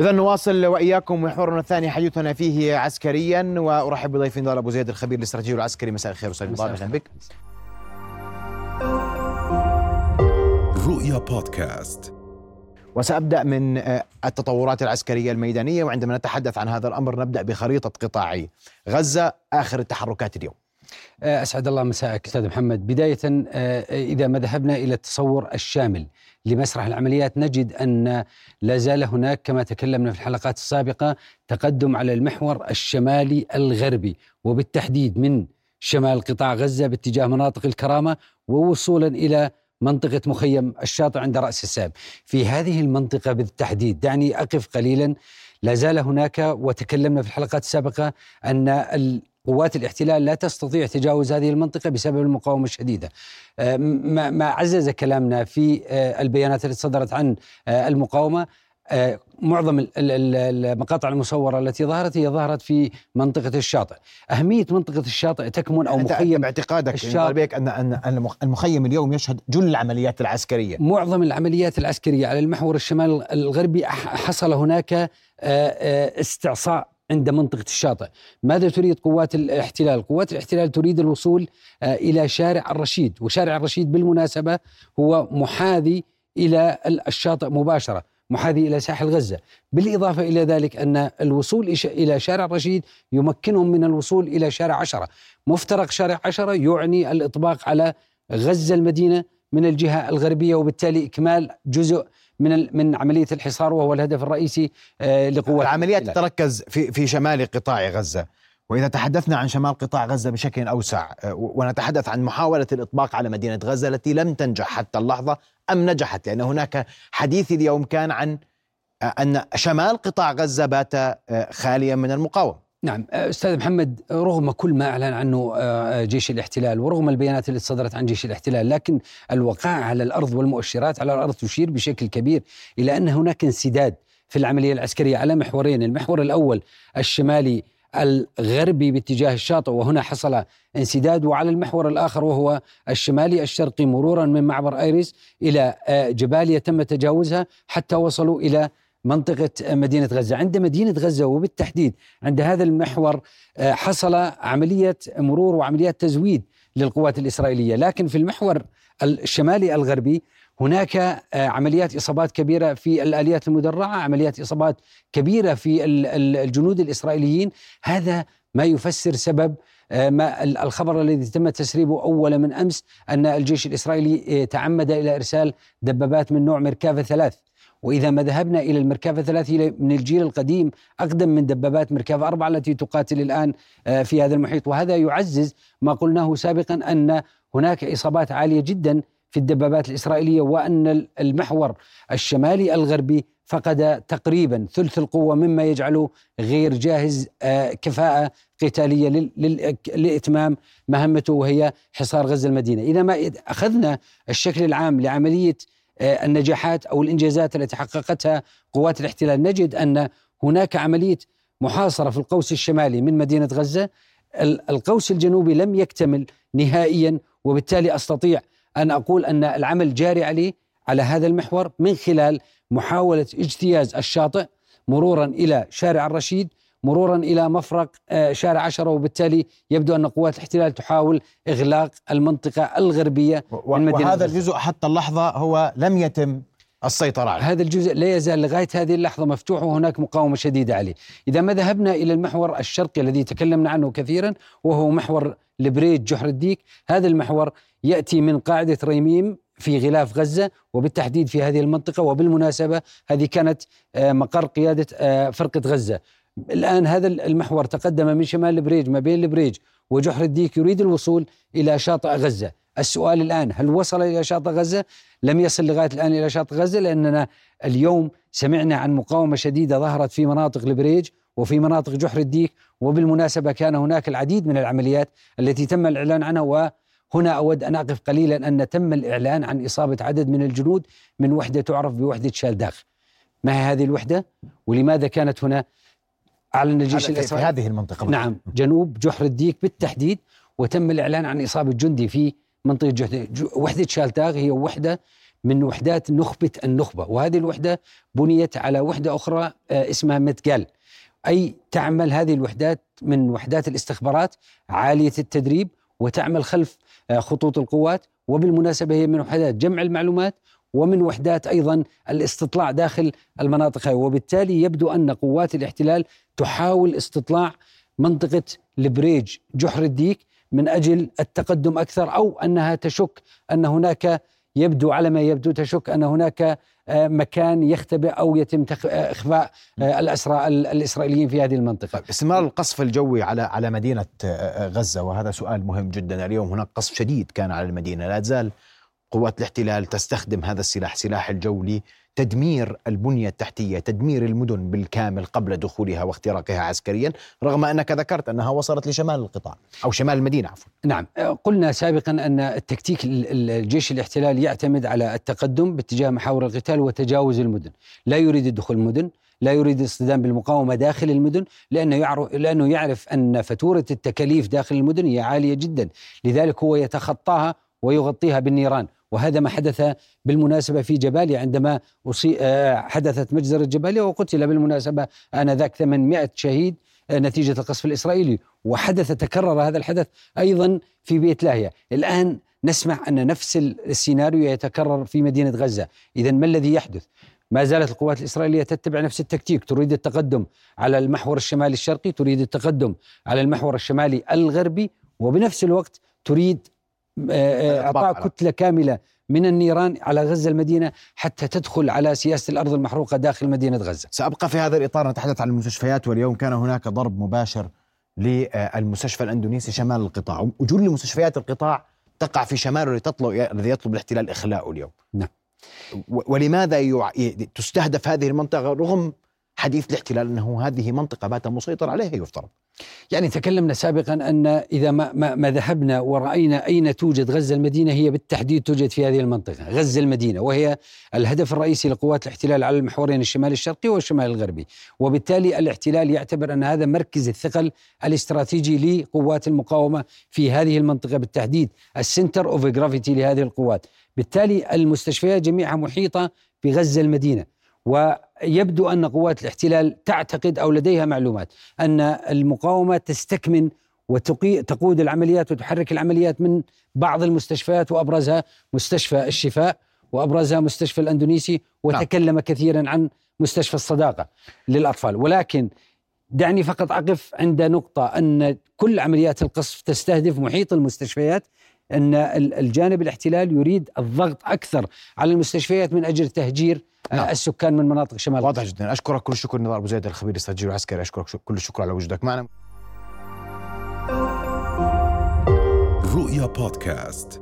إذا نواصل وإياكم محورنا الثاني حديثنا فيه عسكريا وأرحب بضيفي نضال أبو زيد الخبير الاستراتيجي والعسكري. مساء الخير أستاذ نضال أهلا بك. رؤيا بودكاست. وسأبدأ من آه، التطورات العسكرية الميدانية وعندما نتحدث عن هذا الأمر نبدأ بخريطة قطاعي غزة آخر التحركات اليوم. أسعد الله مساءك أستاذ محمد. بداية آه، إذا ما ذهبنا إلى التصور الشامل لمسرح العمليات نجد أن لا زال هناك كما تكلمنا في الحلقات السابقة تقدم على المحور الشمالي الغربي وبالتحديد من شمال قطاع غزة باتجاه مناطق الكرامة ووصولا إلى منطقة مخيم الشاطئ عند رأس الساب. في هذه المنطقة بالتحديد دعني أقف قليلا لا زال هناك وتكلمنا في الحلقات السابقة أن قوات الاحتلال لا تستطيع تجاوز هذه المنطقة بسبب المقاومة الشديدة. آه، ما عزز كلامنا في آه، البيانات التي صدرت عن آه، المقاومة. معظم المقاطع المصورة التي ظهرت هي ظهرت في منطقة الشاطئ. أهمية منطقة الشاطئ تكمن أو مخيم باعتقادك الشاطئ أن أن المخيم اليوم يشهد جل العمليات العسكرية. معظم العمليات العسكرية على المحور الشمال الغربي حصل هناك استعصاء عند منطقة الشاطئ. ماذا تريد قوات الاحتلال؟ قوات الاحتلال تريد الوصول آه، إلى شارع الرشيد وشارع الرشيد بالمناسبة هو محاذي إلى الشاطئ مباشرة محاذي إلى ساحل غزة. بالإضافة إلى ذلك أن الوصول إلى شارع الرشيد يمكنهم من الوصول إلى شارع عشرة. مفترق شارع عشرة يعني الإطباق على غزة المدينة من الجهة الغربية وبالتالي إكمال جزء من من عملية الحصار وهو الهدف الرئيسي آه، لقوات العمليات تتركز في في شمال قطاع غزة. وإذا تحدثنا عن شمال قطاع غزة بشكل أوسع آه، ونتحدث عن محاولة الإطباق على مدينة غزة التي لم تنجح حتى اللحظة أم نجحت؟ لأن هناك حديث اليوم كان عن آه، أن شمال قطاع غزة بات خاليا من المقاومة. نعم أستاذ محمد رغم كل ما أعلن عنه آه، جيش الاحتلال ورغم البيانات التي صدرت عن جيش الاحتلال لكن الوقائع على الأرض والمؤشرات على الأرض تشير بشكل كبير إلى أن هناك انسداد في العملية العسكرية على محورين، المحور الأول الشمالي الغربي باتجاه الشاطئ وهنا حصل انسداد وعلى المحور الآخر وهو الشمالي الشرقي مرورا من معبر آيريس إلى آه، جباليا تم تجاوزها حتى وصلوا إلى منطقة مدينة غزة. عند مدينة غزة وبالتحديد عند هذا المحور آه، حصل عملية مرور وعمليات تزويد للقوات الإسرائيلية. لكن في المحور الشمالي الغربي هناك آه، عمليات إصابات كبيرة في الآليات المدرعة، عمليات إصابات كبيرة في الجنود الإسرائيليين، هذا ما يفسر سبب آه، ما الخبر الذي تم تسريبه أول من أمس أن الجيش الإسرائيلي تعمد إلى إرسال دبابات من نوع مركافه ثلاث. وإذا ما ذهبنا إلى المركبة ثلاثة من الجيل القديم أقدم من دبابات مركبة أربعة التي تقاتل الآن آه، في هذا المحيط. وهذا يعزز ما قلناه سابقا أن هناك إصابات عالية جدا في الدبابات الإسرائيلية وأن المحور الشمالي الغربي فقد تقريبا ثلث القوة مما يجعله غير جاهز آه، كفاءة قتالية لإتمام مهمته وهي حصار غزة المدينة. إذا ما أخذنا الشكل العام لعملية النجاحات أو الإنجازات التي حققتها قوات الاحتلال. نجد أن هناك عملية محاصرة في القوس الشمالي من مدينة غزة. القوس الجنوبي لم يكتمل نهائيا وبالتالي أستطيع أن أقول أن العمل جاري عليه على هذا المحور من خلال محاولة اجتياز الشاطئ مرورا إلى شارع الرشيد مرورا إلى مفرق آه، شارع عشرة وبالتالي يبدو أن قوات الاحتلال تحاول إغلاق المنطقة الغربية من مدينة وهذا الجزء حتى اللحظة هو لم يتم السيطرة عليه. هذا الجزء لا يزال لغاية هذه اللحظة مفتوح وهناك مقاومة شديدة عليه. إذا ما ذهبنا إلى المحور الشرقي الذي تكلمنا عنه كثيرا وهو محور البريج جحر الديك. هذا المحور يأتي من قاعدة رعيم في غلاف غزة وبالتحديد في هذه المنطقة وبالمناسبة هذه كانت آه، مقر قيادة آه، فرقة غزة. الآن هذا المحور تقدم من شمال البريج ما بين البريج وجحر الديك يريد الوصول إلى شاطئ غزة. السؤال الآن هل وصل إلى شاطئ غزة؟ لم يصل لغاية الآن إلى شاطئ غزة لأننا اليوم سمعنا عن مقاومة شديدة ظهرت في مناطق البريج وفي مناطق جحر الديك وبالمناسبة كان هناك العديد من العمليات التي تم الإعلان عنها وهنا أود أن أقف قليلا أن تم الإعلان عن إصابة عدد من الجنود من وحدة تعرف بوحدة شالداخ. ما هي هذه الوحدة؟ ولماذا كانت هنا أعلن الجيش الإسرائيلي في هذه المنطقة. نعم جنوب جحر الديك بالتحديد وتم الإعلان عن إصابة جندي في منطقة جحر وحدة شالتاغ هي وحدة من وحدات نخبة النخبة وهذه الوحدة بنيت على وحدة أخرى آه، اسمها متقال أي تعمل هذه الوحدات من وحدات الاستخبارات عالية التدريب وتعمل خلف آه، خطوط القوات وبالمناسبة هي من وحدات جمع المعلومات ومن وحدات أيضا الاستطلاع داخل المناطق هذه وبالتالي يبدو أن قوات الاحتلال تحاول استطلاع منطقة البريج جحر الديك من أجل التقدم أكثر أو أنها تشك أن هناك يبدو على ما يبدو تشك أن هناك آه، مكان يختبئ أو يتم آه، إخفاء آه، الاسرى ال- الإسرائيليين في هذه المنطقة. طيب استمرار القصف الجوي على على مدينة آه، غزة وهذا سؤال مهم جدا اليوم هناك قصف شديد كان على المدينة لا تزال قوات الاحتلال تستخدم هذا السلاح سلاح الجو لتدمير البنية التحتية تدمير المدن بالكامل قبل دخولها واختراقها عسكريا رغم أنك ذكرت أنها وصلت لشمال القطاع أو شمال المدينة عفوا. نعم. قلنا سابقا أن التكتيك ال- ال- الجيش الاحتلال يعتمد على التقدم باتجاه محاور القتال وتجاوز المدن، لا يريد الدخول المدن، لا يريد الاصطدام بالمقاومة داخل المدن لأنه يعرف لأنه يعرف أن فاتورة التكاليف داخل المدن هي عالية جدا، لذلك هو يتخطاها ويغطيها بالنيران، وهذا ما حدث بالمناسبة في جباليا عندما. آه، حدثت مجزرة جباليا وقتل بالمناسبة آنذاك 800 شهيد آه، نتيجة القصف الإسرائيلي، وحدث تكرر هذا الحدث أيضا في بيت لاهيا الآن نسمع أن نفس السيناريو يتكرر في مدينة غزة. إذا ما الذي يحدث؟ ما زالت القوات الإسرائيلية تتبع نفس التكتيك. تريد التقدم على المحور الشمالي الشرقي تريد التقدم على المحور الشمالي الغربي وبنفس الوقت تريد آه، آه، على- كتلة كاملة من النيران على غزة المدينة حتى تدخل على سياسة الأرض المحروقة داخل مدينة غزة. سأبقى في هذا الإطار. نتحدث عن المستشفيات واليوم كان هناك ضرب مباشر للمستشفى الأندونيسي شمال القطاع. وجل مستشفيات القطاع تقع في شماله الذي يطلب الاحتلال إخلاؤه اليوم. نعم. ولماذا تستهدف هذه المنطقة رغم حديث الاحتلال أنه هذه منطقة بات مسيطر عليها يفترض. يعني تكلمنا سابقا أن إذا ما, ما, ما ذهبنا ورأينا أين توجد غزة المدينة هي بالتحديد توجد في هذه المنطقة، غزة المدينة وهي الهدف الرئيسي لقوات الاحتلال على المحورين الشمال الشرقي والشمال الغربي، وبالتالي الاحتلال يعتبر أن هذا مركز الثقل الاستراتيجي لقوات المقاومة في هذه المنطقة بالتحديد، ال center of gravity لهذه القوات، بالتالي المستشفيات جميعها محيطة بغزة المدينة، ويبدو أن قوات الاحتلال تعتقد أو لديها معلومات أن المقاومة تستكمن وتقود العمليات وتحرك العمليات من بعض المستشفيات وأبرزها مستشفى الشفاء وأبرزها مستشفى الأندونيسي وتكلم كثيرا عن مستشفى الصداقة للأطفال. ولكن دعني فقط أقف عند نقطة أن كل عمليات القصف تستهدف محيط المستشفيات أن ال- الجانب الاحتلال يريد الضغط أكثر على المستشفيات من أجل تهجير آه، نعم. السكان من مناطق شمال. واضح جدا. أشكرك كل الشكر نضال أبو زيد الخبير الاستراتيجي العسكري أشكرك شك- كل الشكر على وجودك. معنا. رؤيا بودكاست.